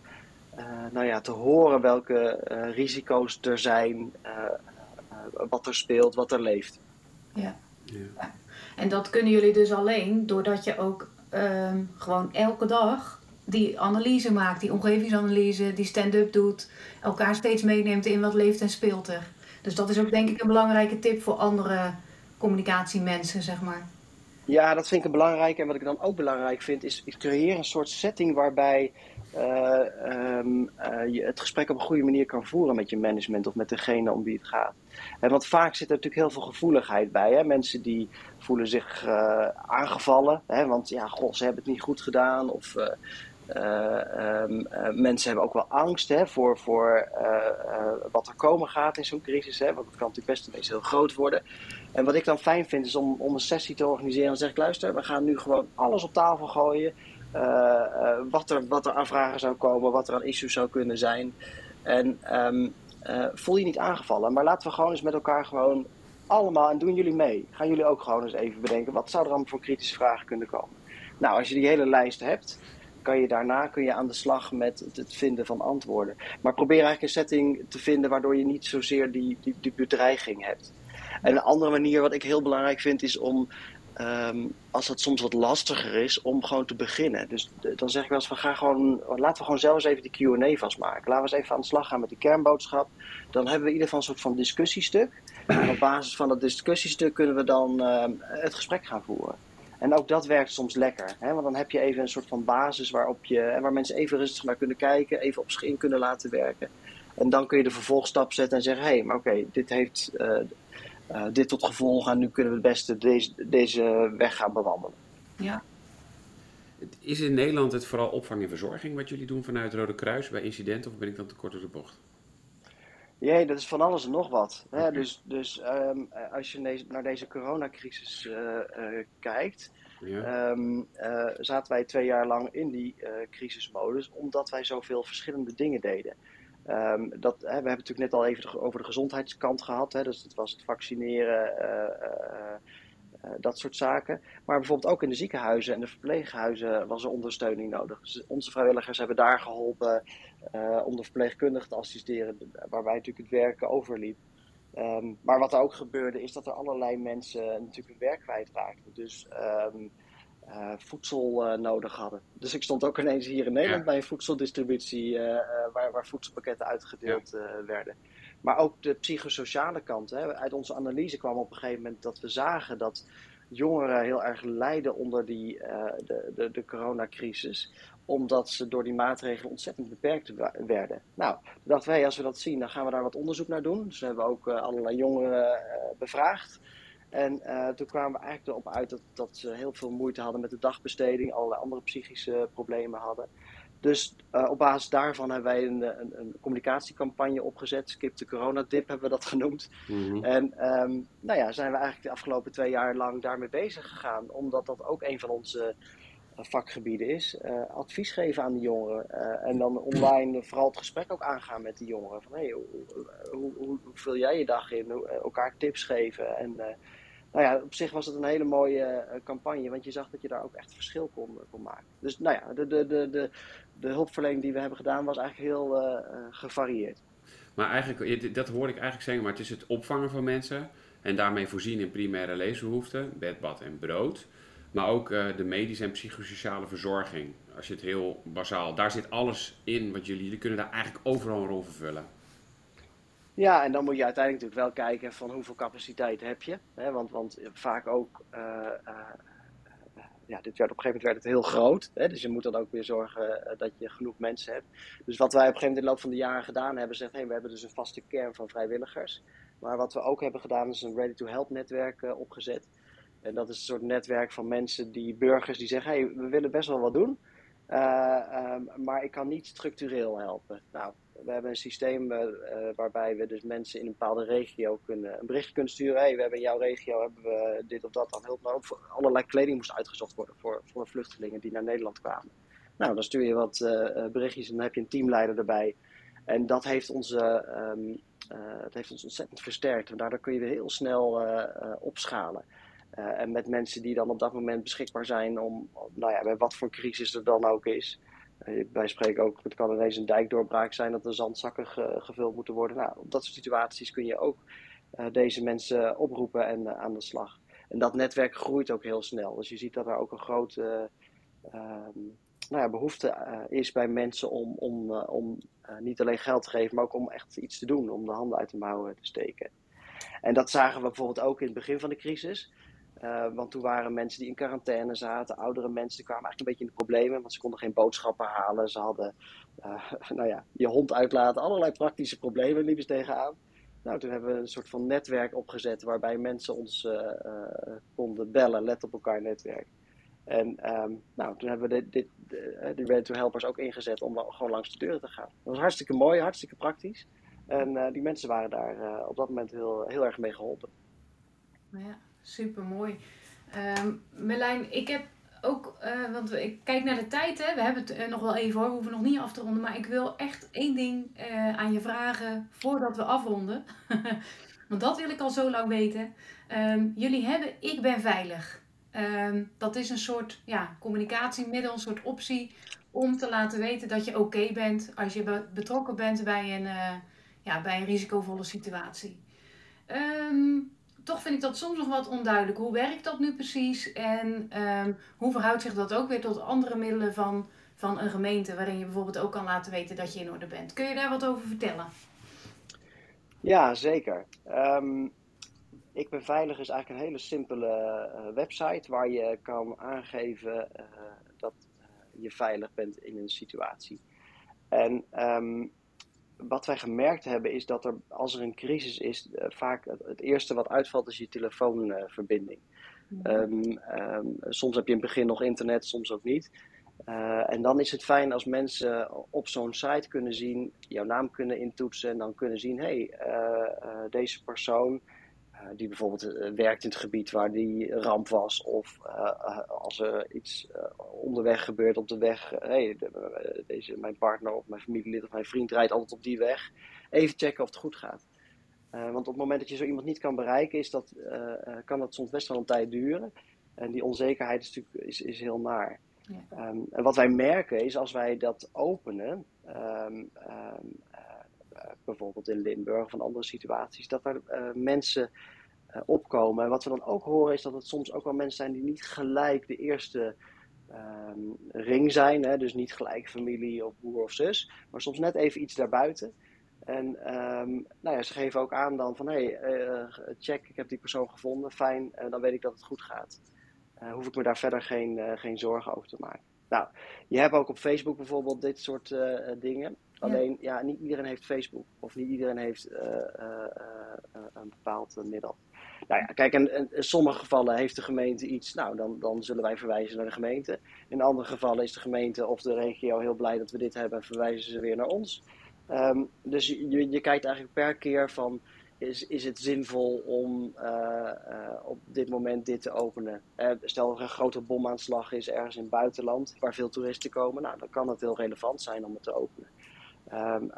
nou ja, te horen welke uh, risico's er zijn, uh, wat er speelt, wat er leeft. Ja. ja. En dat kunnen jullie dus alleen doordat je ook ehm, gewoon elke dag die analyse maakt, die omgevingsanalyse, die stand-up doet, elkaar steeds meeneemt in wat leeft en speelt er. Dus dat is ook denk ik een belangrijke tip voor andere communicatiemensen, zeg maar. Ja, dat vind ik een belangrijke. En wat ik dan ook belangrijk vind, is, is creëren een soort setting waarbij uh, um, uh, je het gesprek op een goede manier kan voeren met je management of met degene om wie het gaat. En want vaak zit er natuurlijk heel veel gevoeligheid bij. Hè? Mensen die voelen zich aangevallen, hè? want ja, goh, ze hebben het niet goed gedaan. Of um, mensen hebben ook wel angst hè, voor, voor wat er komen gaat in zo'n crisis. Hè? Want het kan natuurlijk best ineens heel groot worden. En wat ik dan fijn vind is om, om een sessie te organiseren en zeg ik, luister, we gaan nu gewoon alles op tafel gooien. Uh, uh, wat, er, wat er aan vragen zou komen, wat er aan issues zou kunnen zijn. En um, uh, voel je niet aangevallen, maar laten we gewoon eens met elkaar gewoon allemaal, en doen jullie mee. Gaan jullie ook gewoon eens even bedenken, wat zou er allemaal voor kritische vragen kunnen komen? Nou, als je die hele lijst hebt, kan je daarna kun je aan de slag met het, het vinden van antwoorden. Maar probeer eigenlijk een setting te vinden waardoor je niet zozeer die, die, die bedreiging hebt. En een andere manier wat ik heel belangrijk vind is om, um, als het soms wat lastiger is, om gewoon te beginnen. Dus dan zeg ik wel eens van ga gewoon, laten we gewoon zelf even die Q&A vastmaken. Laten we eens even aan de slag gaan met die kernboodschap. Dan hebben we in ieder geval een soort van discussiestuk. En op basis van dat discussiestuk kunnen we dan uh, het gesprek gaan voeren. En ook dat werkt soms lekker. Hè? Want dan heb je even een soort van basis waarop je, waar mensen even rustig naar kunnen kijken, even op zich in kunnen laten werken. En dan kun je de vervolgstap zetten en zeggen: hé, hey, maar oké, dit heeft uh, uh, dit tot gevolg en nu kunnen we het beste deze, deze weg gaan bewandelen. Ja. Is in Nederland het vooral opvang en verzorging wat jullie doen vanuit Rode Kruis bij incidenten of ben ik dan te kort door de bocht? Jee, dat is van alles en nog wat. Hè? Dus, dus um, als je naar deze coronacrisis uh, uh, kijkt, ja. um, uh, zaten wij twee jaar lang in die crisismodus, omdat wij zoveel verschillende dingen deden. Um, dat, hè, we hebben het natuurlijk net al even over de gezondheidskant gehad. Hè, dus het was het vaccineren, uh, dat soort zaken. Maar bijvoorbeeld ook in de ziekenhuizen en de verpleeghuizen was er ondersteuning nodig. Onze vrijwilligers hebben daar geholpen om de verpleegkundigen te assisteren, waarbij natuurlijk het werk overliep. Um, maar wat er ook gebeurde, is dat er allerlei mensen natuurlijk hun werk kwijtraakten. Dus um, uh, voedsel uh, nodig hadden. Dus ik stond ook ineens hier in Nederland bij een voedseldistributie uh, waar, waar, voedselpakketten uitgedeeld ja. werden. Maar ook de psychosociale kant. Hè. Uit onze analyse kwam op een gegeven moment dat we zagen dat jongeren heel erg lijden onder die, de, de, de coronacrisis omdat ze door die maatregelen ontzettend beperkt werden. Nou, dachten wij, als we dat zien, dan gaan we daar wat onderzoek naar doen. Dus we hebben ook allerlei jongeren bevraagd. En uh, toen kwamen we eigenlijk erop uit dat, dat ze heel veel moeite hadden met de dagbesteding, allerlei andere psychische problemen hadden. Dus uh, op basis daarvan hebben wij een, een, een, communicatiecampagne opgezet. Skip de coronadip hebben we dat genoemd. Mm -hmm. En um, nou ja, zijn we eigenlijk de afgelopen twee jaar lang daarmee bezig gegaan. Omdat dat ook een van onze vakgebieden is. Uh, advies geven aan de jongeren. en dan online vooral het gesprek ook aangaan met die jongeren. Van hey, hoe, hoe, hoe, hoe vul jij je dag in? elkaar tips geven. En nou ja, op zich was het een hele mooie uh, campagne, want je zag dat je daar ook echt verschil kon, kon maken. Dus nou ja, de, de, de, de, de hulpverlening die we hebben gedaan was eigenlijk heel uh, gevarieerd. Maar eigenlijk, dat hoor ik eigenlijk zeggen, maar het is het opvangen van mensen en daarmee voorzien in primaire leesbehoeften, bed, bad en brood. Maar ook de medische en psychosociale verzorging. Als je het heel bazaal, daar zit alles in wat jullie, jullie kunnen daar eigenlijk overal een rol vervullen. Ja, en dan moet je uiteindelijk natuurlijk wel kijken van hoeveel capaciteit heb je. Hè? Want, want vaak ook, uh, uh, ja, dit werd, op een gegeven moment werd het heel groot. Hè? Dus je moet dan ook weer zorgen dat je genoeg mensen hebt. Dus wat wij op een gegeven moment in de loop van de jaren gedaan hebben, zegt, hey, we hebben dus een vaste kern van vrijwilligers. Maar wat we ook hebben gedaan is een ready-to-help netwerk opgezet. En dat is een soort netwerk van mensen, die burgers, die zeggen, hey, we willen best wel wat doen. Um, maar ik kan niet structureel helpen. Nou, we hebben een systeem uh, waarbij we dus mensen in een bepaalde regio kunnen, een bericht kunnen sturen. Hey, we hebben in jouw regio hebben we dit of dat aan hulp nodig. Allerlei kleding moest uitgezocht worden voor, voor vluchtelingen die naar Nederland kwamen. Nou, dan stuur je wat uh, berichtjes en dan heb je een teamleider erbij. En dat heeft, onze, um, dat heeft ons ontzettend versterkt. En daardoor kun je weer heel snel opschalen. en met mensen die dan op dat moment beschikbaar zijn om, nou ja, bij wat voor crisis er dan ook is. Eh, wij spreken ook, het kan ineens een dijkdoorbraak zijn dat er zandzakken ge, gevuld moeten worden. Nou, op dat soort situaties kun je ook uh, deze mensen oproepen en uh, aan de slag. En dat netwerk groeit ook heel snel. Dus je ziet dat er ook een grote nou ja, behoefte is bij mensen om, om, om niet alleen geld te geven, maar ook om echt iets te doen, om de handen uit de mouwen te steken. En dat zagen we bijvoorbeeld ook in het begin van de crisis. Uh, want toen waren mensen die in quarantaine zaten, oudere mensen, die kwamen eigenlijk een beetje in de problemen, want ze konden geen boodschappen halen. Ze hadden, uh, nou ja, je hond uitlaten, allerlei praktische problemen liepen ze tegenaan. Nou, toen hebben we een soort van netwerk opgezet waarbij mensen ons uh, konden bellen, let op elkaar netwerk. En um, nou, toen hebben we dit, dit, de, de Ready to Helpers ook ingezet om gewoon langs de deuren te gaan. Dat was hartstikke mooi, hartstikke praktisch. En die mensen waren daar op dat moment heel, heel erg mee geholpen. Ja super mooi. Um, Merlijn, ik heb ook, uh, want ik kijk naar de tijd, hè. we hebben het uh, nog wel even hoor, we hoeven nog niet af te ronden, maar ik wil echt één ding uh, aan je vragen voordat we afronden. want dat wil ik al zo lang weten. Um, jullie hebben Ik Ben Veilig. Um, dat is een soort ja, communicatiemiddel, een soort optie om te laten weten dat je oké bent als je betrokken bent bij een, ja, bij een risicovolle situatie. Um, toch vind ik dat soms nog wat onduidelijk. Hoe werkt dat nu precies? En um, hoe verhoudt zich dat ook weer tot andere middelen van, van een gemeente, waarin je bijvoorbeeld ook kan laten weten dat je in orde bent? Kun je daar wat over vertellen? Ja, zeker. Um, ik ben veilig is eigenlijk een hele simpele uh, website waar je kan aangeven uh, dat uh, je veilig bent in een situatie. En um, wat wij gemerkt hebben is dat er, als er een crisis is, uh, vaak het, het, eerste wat uitvalt is je telefoonverbinding. Um, um, soms heb je in het begin nog internet, soms ook niet. Uh, en dan is het fijn als mensen op zo'n site kunnen zien, jouw naam kunnen intoetsen en dan kunnen zien, hé, hey, uh, deze persoon die bijvoorbeeld werkt in het gebied waar die ramp was. Of als er iets onderweg gebeurt op de weg. hey, deze, mijn partner of mijn familielid of mijn vriend rijdt altijd op die weg. Even checken of het goed gaat. want op het moment dat je zo iemand niet kan bereiken, is dat, kan dat soms best wel een tijd duren. En die onzekerheid is natuurlijk is, is heel naar. Ja. Ehm, en wat wij merken is als wij dat openen, ehm, ehm, eh, bijvoorbeeld in Limburg of in andere situaties, dat er uh, mensen opkomen. En wat we dan ook horen is dat het soms ook wel mensen zijn die niet gelijk de eerste ring zijn. Hè? Dus niet gelijk familie of broer of zus, maar soms net even iets daarbuiten. En nou ja, ze geven ook aan dan van hé, hey, check, ik heb die persoon gevonden, fijn, en dan weet ik dat het goed gaat. Uh, hoef ik me daar verder geen, geen zorgen over te maken. Nou, je hebt ook op Facebook bijvoorbeeld dit soort dingen. Alleen, ja. niet iedereen heeft Facebook. Of niet iedereen heeft een bepaald middel. Nou ja, kijk, in, sommige gevallen heeft de gemeente iets. Nou, dan, dan zullen wij verwijzen naar de gemeente. In andere gevallen is de gemeente of de regio heel blij dat we dit hebben en verwijzen ze weer naar ons. Um, dus je, je kijkt eigenlijk per keer van is, is het zinvol om uh, uh, op dit moment dit te openen? Uh, stel er een grote bomaanslag is ergens in het buitenland waar veel toeristen komen, nou, dan kan het heel relevant zijn om het te openen. Um,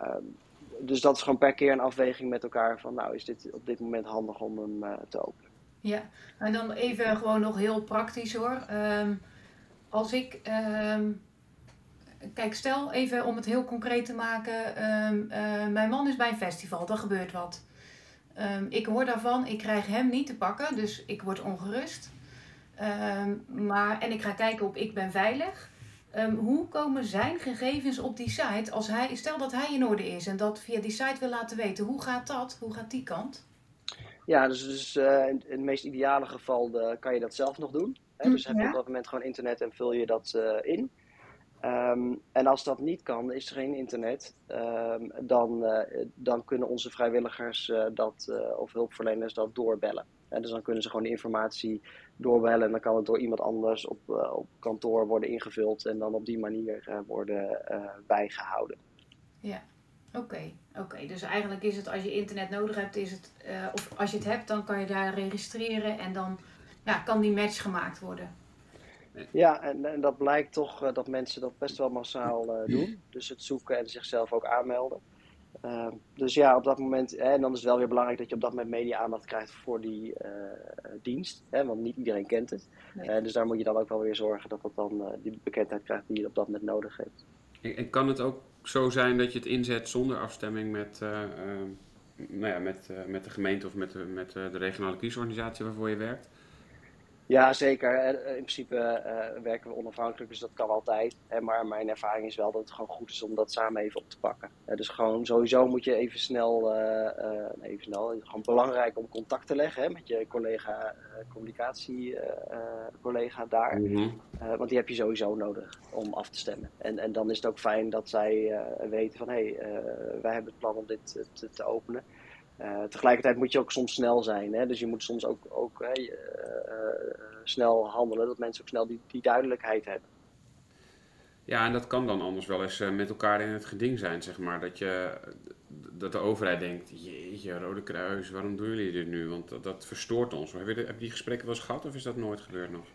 dus dat is gewoon per keer een afweging met elkaar van, nou, is dit op dit moment handig om hem te openen? Ja, en dan even gewoon nog heel praktisch hoor. Um, als ik kijk, stel even om het heel concreet te maken. Um, uh, mijn man is bij een festival, er gebeurt wat. Ik hoor daarvan, ik krijg hem niet te pakken, dus ik word ongerust. Maar, en ik ga kijken op ik ben veilig. Um, hoe komen zijn gegevens op die site als hij, stel dat hij in orde is en dat via die site wil laten weten, hoe gaat dat? Hoe gaat die kant? Ja, dus, dus uh, in het meest ideale geval eh, kan je dat zelf nog doen. Hè? Dus ja. heb je op dat moment gewoon internet en vul je dat uh, in. Um, en als dat niet kan, is er geen internet, um, dan, dan kunnen onze vrijwilligers dat, of hulpverleners dat doorbellen. En dus dan kunnen ze gewoon de informatie doorbellen en dan kan het door iemand anders op, op kantoor worden ingevuld en dan op die manier worden bijgehouden. Ja, oké. Okay. Oké, okay. dus eigenlijk is het als je internet nodig hebt, is het, of als je het hebt, dan kan je daar registreren en dan ja, kan die match gemaakt worden. Ja, en, en dat blijkt toch uh, dat mensen dat best wel massaal uh, doen. Dus het zoeken en zichzelf ook aanmelden. Uh, dus ja, op dat moment, hè, en dan is het wel weer belangrijk dat je op dat moment media aandacht krijgt voor die dienst. Hè, want niet iedereen kent het. Nee. dus daar moet je dan ook wel weer zorgen dat dat dan die bekendheid krijgt die je op dat moment nodig hebt. En, en kan het ook zo zijn dat je het inzet zonder afstemming met, nou ja, met, met de gemeente of met, de, met de regionale kiesorganisatie waarvoor je werkt? Ja, zeker. Eh, in principe uh, werken we onafhankelijk, dus dat kan altijd. Maar mijn ervaring is wel dat het gewoon goed is om dat samen even op te pakken. Dus gewoon sowieso moet je even snel, uh, even snel, gewoon belangrijk om contact te leggen hè, met je collega, communicatiecollega daar. Mm -hmm. want die heb je sowieso nodig om af te stemmen. En, en dan is het ook fijn dat zij weten van hé, hey, wij hebben het plan om dit te, te openen. Uh, tegelijkertijd moet je ook soms snel zijn. Hè? Dus je moet soms ook, ook uh, uh, snel handelen, dat mensen ook snel die, die duidelijkheid hebben. Ja, en dat kan dan anders wel eens met elkaar in het geding zijn, zeg maar. Dat, je, dat de overheid denkt, jeetje, Rode Kruis, waarom doen jullie dit nu? Want dat, dat verstoort ons. Heb je, heb je die gesprekken wel eens gehad of is dat nooit gebeurd nog?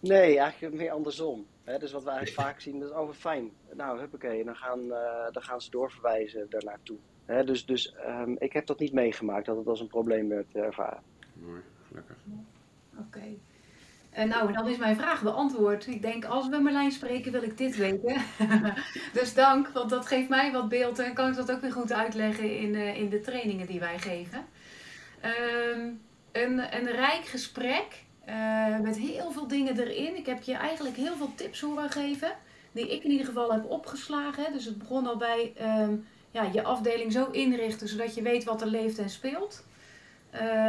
Nee, eigenlijk meer andersom. Hè? Dus wat we eigenlijk vaak zien, dat is over oh, fijn. Nou, huppakee, dan gaan, dan gaan ze doorverwijzen daarnaartoe. He, dus dus um, ik heb dat niet meegemaakt, dat het als een probleem werd ervaren. Mooi, gelukkig. Oké. Okay. En nou, dan is mijn vraag beantwoord. Ik denk, als we Marlijn spreken, wil ik dit weten. dus dank, want dat geeft mij wat beeld en kan ik dat ook weer goed uitleggen in, uh, in de trainingen die wij geven. Um, een, een rijk gesprek uh, met heel veel dingen erin. Ik heb je eigenlijk heel veel tips horen geven, die ik in ieder geval heb opgeslagen. Dus het begon al bij um, ja, je afdeling zo inrichten zodat je weet wat er leeft en speelt.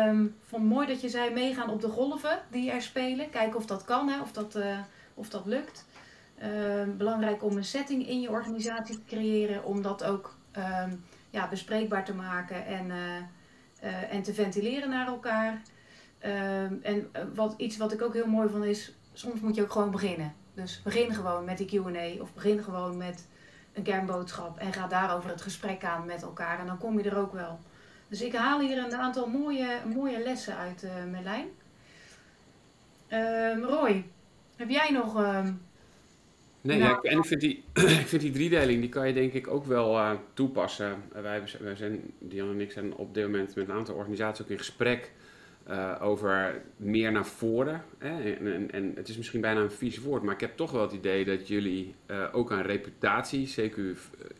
Um, vond mooi dat je zei meegaan op de golven die er spelen. Kijken of dat kan, hè, of, dat, uh, of dat lukt. Um, belangrijk om een setting in je organisatie te creëren, om dat ook um, ja, bespreekbaar te maken en, uh, uh, en te ventileren naar elkaar. en wat, iets wat ik ook heel mooi vond is, soms moet je ook gewoon beginnen. Dus begin gewoon met die QA of begin gewoon met een kernboodschap en ga daarover het gesprek aan met elkaar en dan kom je er ook wel. Dus ik haal hier een aantal mooie, mooie lessen uit, uh, Merlijn. Uh, Roy, heb jij nog... Uh, nee, ja, en ik vind, die, ik vind die driedeling, die kan je denk ik ook wel uh, toepassen. wij, wij zijn, Diane en ik zijn op dit moment met een aantal organisaties ook in gesprek uh, over meer naar voren. Hè? En, en, en, het is misschien bijna een vies woord, maar ik heb toch wel het idee dat jullie uh, ook aan reputatie, CQ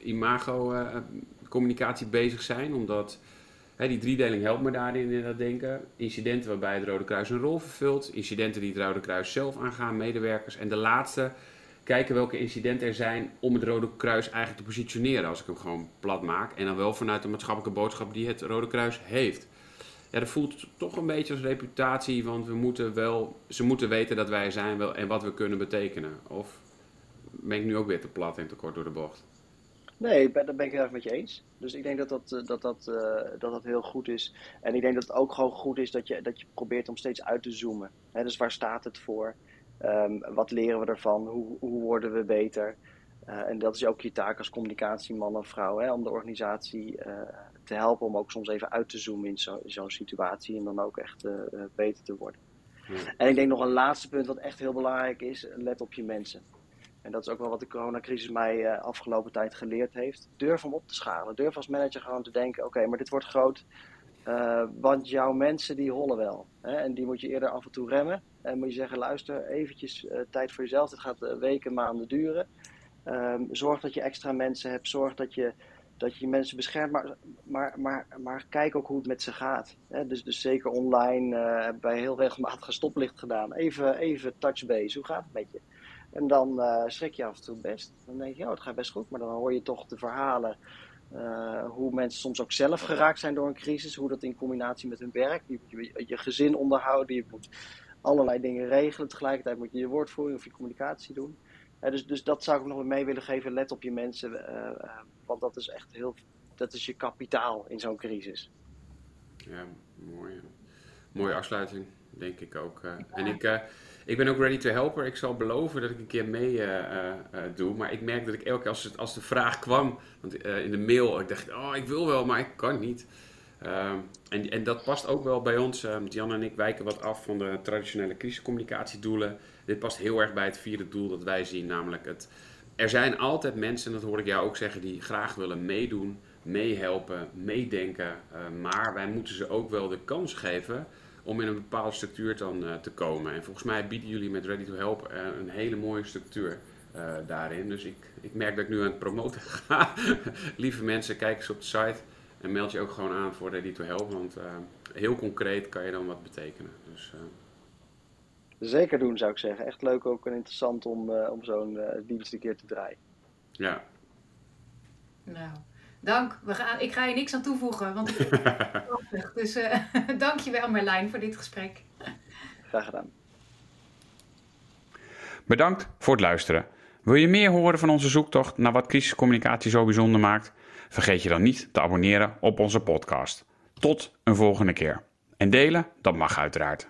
imago uh, communicatie bezig zijn. Omdat hè, die driedeling helpt me daarin in dat denken. Incidenten waarbij het Rode Kruis een rol vervult. Incidenten die het Rode Kruis zelf aangaan, medewerkers. En de laatste, kijken welke incidenten er zijn om het Rode Kruis eigenlijk te positioneren. Als ik hem gewoon plat maak. En dan wel vanuit de maatschappelijke boodschap die het Rode Kruis heeft ja, dat voelt toch een beetje als reputatie, want we moeten wel, ze moeten weten dat wij zijn wel, en wat we kunnen betekenen. Of ben ik nu ook weer te plat en te kort door de bocht? Nee, daar ben ik heel erg met je eens. Dus ik denk dat dat, eh, dat, dat, uh, dat dat heel goed is. En ik denk dat het ook gewoon goed is dat je, dat je probeert om steeds uit te zoomen. dus waar staat het voor? Um, wat leren we ervan? Hoe, hoe worden we beter? Uh, en dat is ook je taak als communicatieman of vrouw, hè, om de organisatie te helpen om ook soms even uit te zoomen in zo'n zo situatie en dan ook echt uh, beter te worden. Ja. En ik denk nog een laatste punt wat echt heel belangrijk is, let op je mensen. En dat is ook wel wat de coronacrisis mij afgelopen tijd geleerd heeft. Durf om op te schalen. Durf als manager gewoon te denken, oké, okay, maar dit wordt groot. want jouw mensen die hollen wel. Hè, en die moet je eerder af en toe remmen. En moet je zeggen, luister, eventjes tijd voor jezelf. Het gaat weken, maanden duren. Um, zorg dat je extra mensen hebt. Zorg dat je, dat je mensen beschermt. Maar, maar, maar, maar kijk ook hoe het met ze gaat. Hè? Dus, dus zeker online uh, hebben wij heel regelmatig stoplicht gedaan. Even, even touchbase. Hoe gaat het met je? En dan uh, schrik je af en toe best. Dan denk je, oh, het gaat best goed. Maar dan hoor je toch de verhalen. Uh, hoe mensen soms ook zelf geraakt zijn door een crisis. Hoe dat in combinatie met hun werk. Je moet je, je gezin onderhouden. Je moet allerlei dingen regelen. Tegelijkertijd moet je je woordvoering of je communicatie doen dus, dus dat zou ik nog mee willen geven. Let op je mensen, uh, want dat is echt heel, dat is je kapitaal in zo'n crisis. Ja, mooi. Mooie afsluiting, denk ik ook. Uh, en ik, uh, ik ben ook ready to helper. Ik zal beloven dat ik een keer mee doe. Maar ik merk dat ik elke keer als, het, als de vraag kwam, want in de mail, ik dacht, oh, ik wil wel, maar ik kan niet. Uh, en, en dat past ook wel bij ons. Uh, Jan en ik wijken wat af van de traditionele crisiscommunicatiedoelen. Dit past heel erg bij het vierde doel dat wij zien, namelijk het. Er zijn altijd mensen, en dat hoor ik jou ook zeggen, die graag willen meedoen, meehelpen, meedenken. Uh, maar wij moeten ze ook wel de kans geven om in een bepaalde structuur dan uh, te komen. En volgens mij bieden jullie met Ready to Help uh, een hele mooie structuur daarin. Dus ik, ik merk dat ik nu aan het promoten ga. Lieve mensen, kijk eens op de site. En meld je ook gewoon aan voor Ready to Help, want uh, heel concreet kan je dan wat betekenen. Dus, uh... Zeker doen zou ik zeggen. Echt leuk ook en interessant om, uh, om zo'n dienst een keer te draaien. Ja. Nou, dank. We gaan, ik ga je niks aan toevoegen, want ik Dus dank je wel Merlijn voor dit gesprek. Graag gedaan. Bedankt voor het luisteren. Wil je meer horen van onze zoektocht naar wat crisiscommunicatie zo bijzonder maakt? Vergeet je dan niet te abonneren op onze podcast. Tot een volgende keer. En delen, dat mag uiteraard.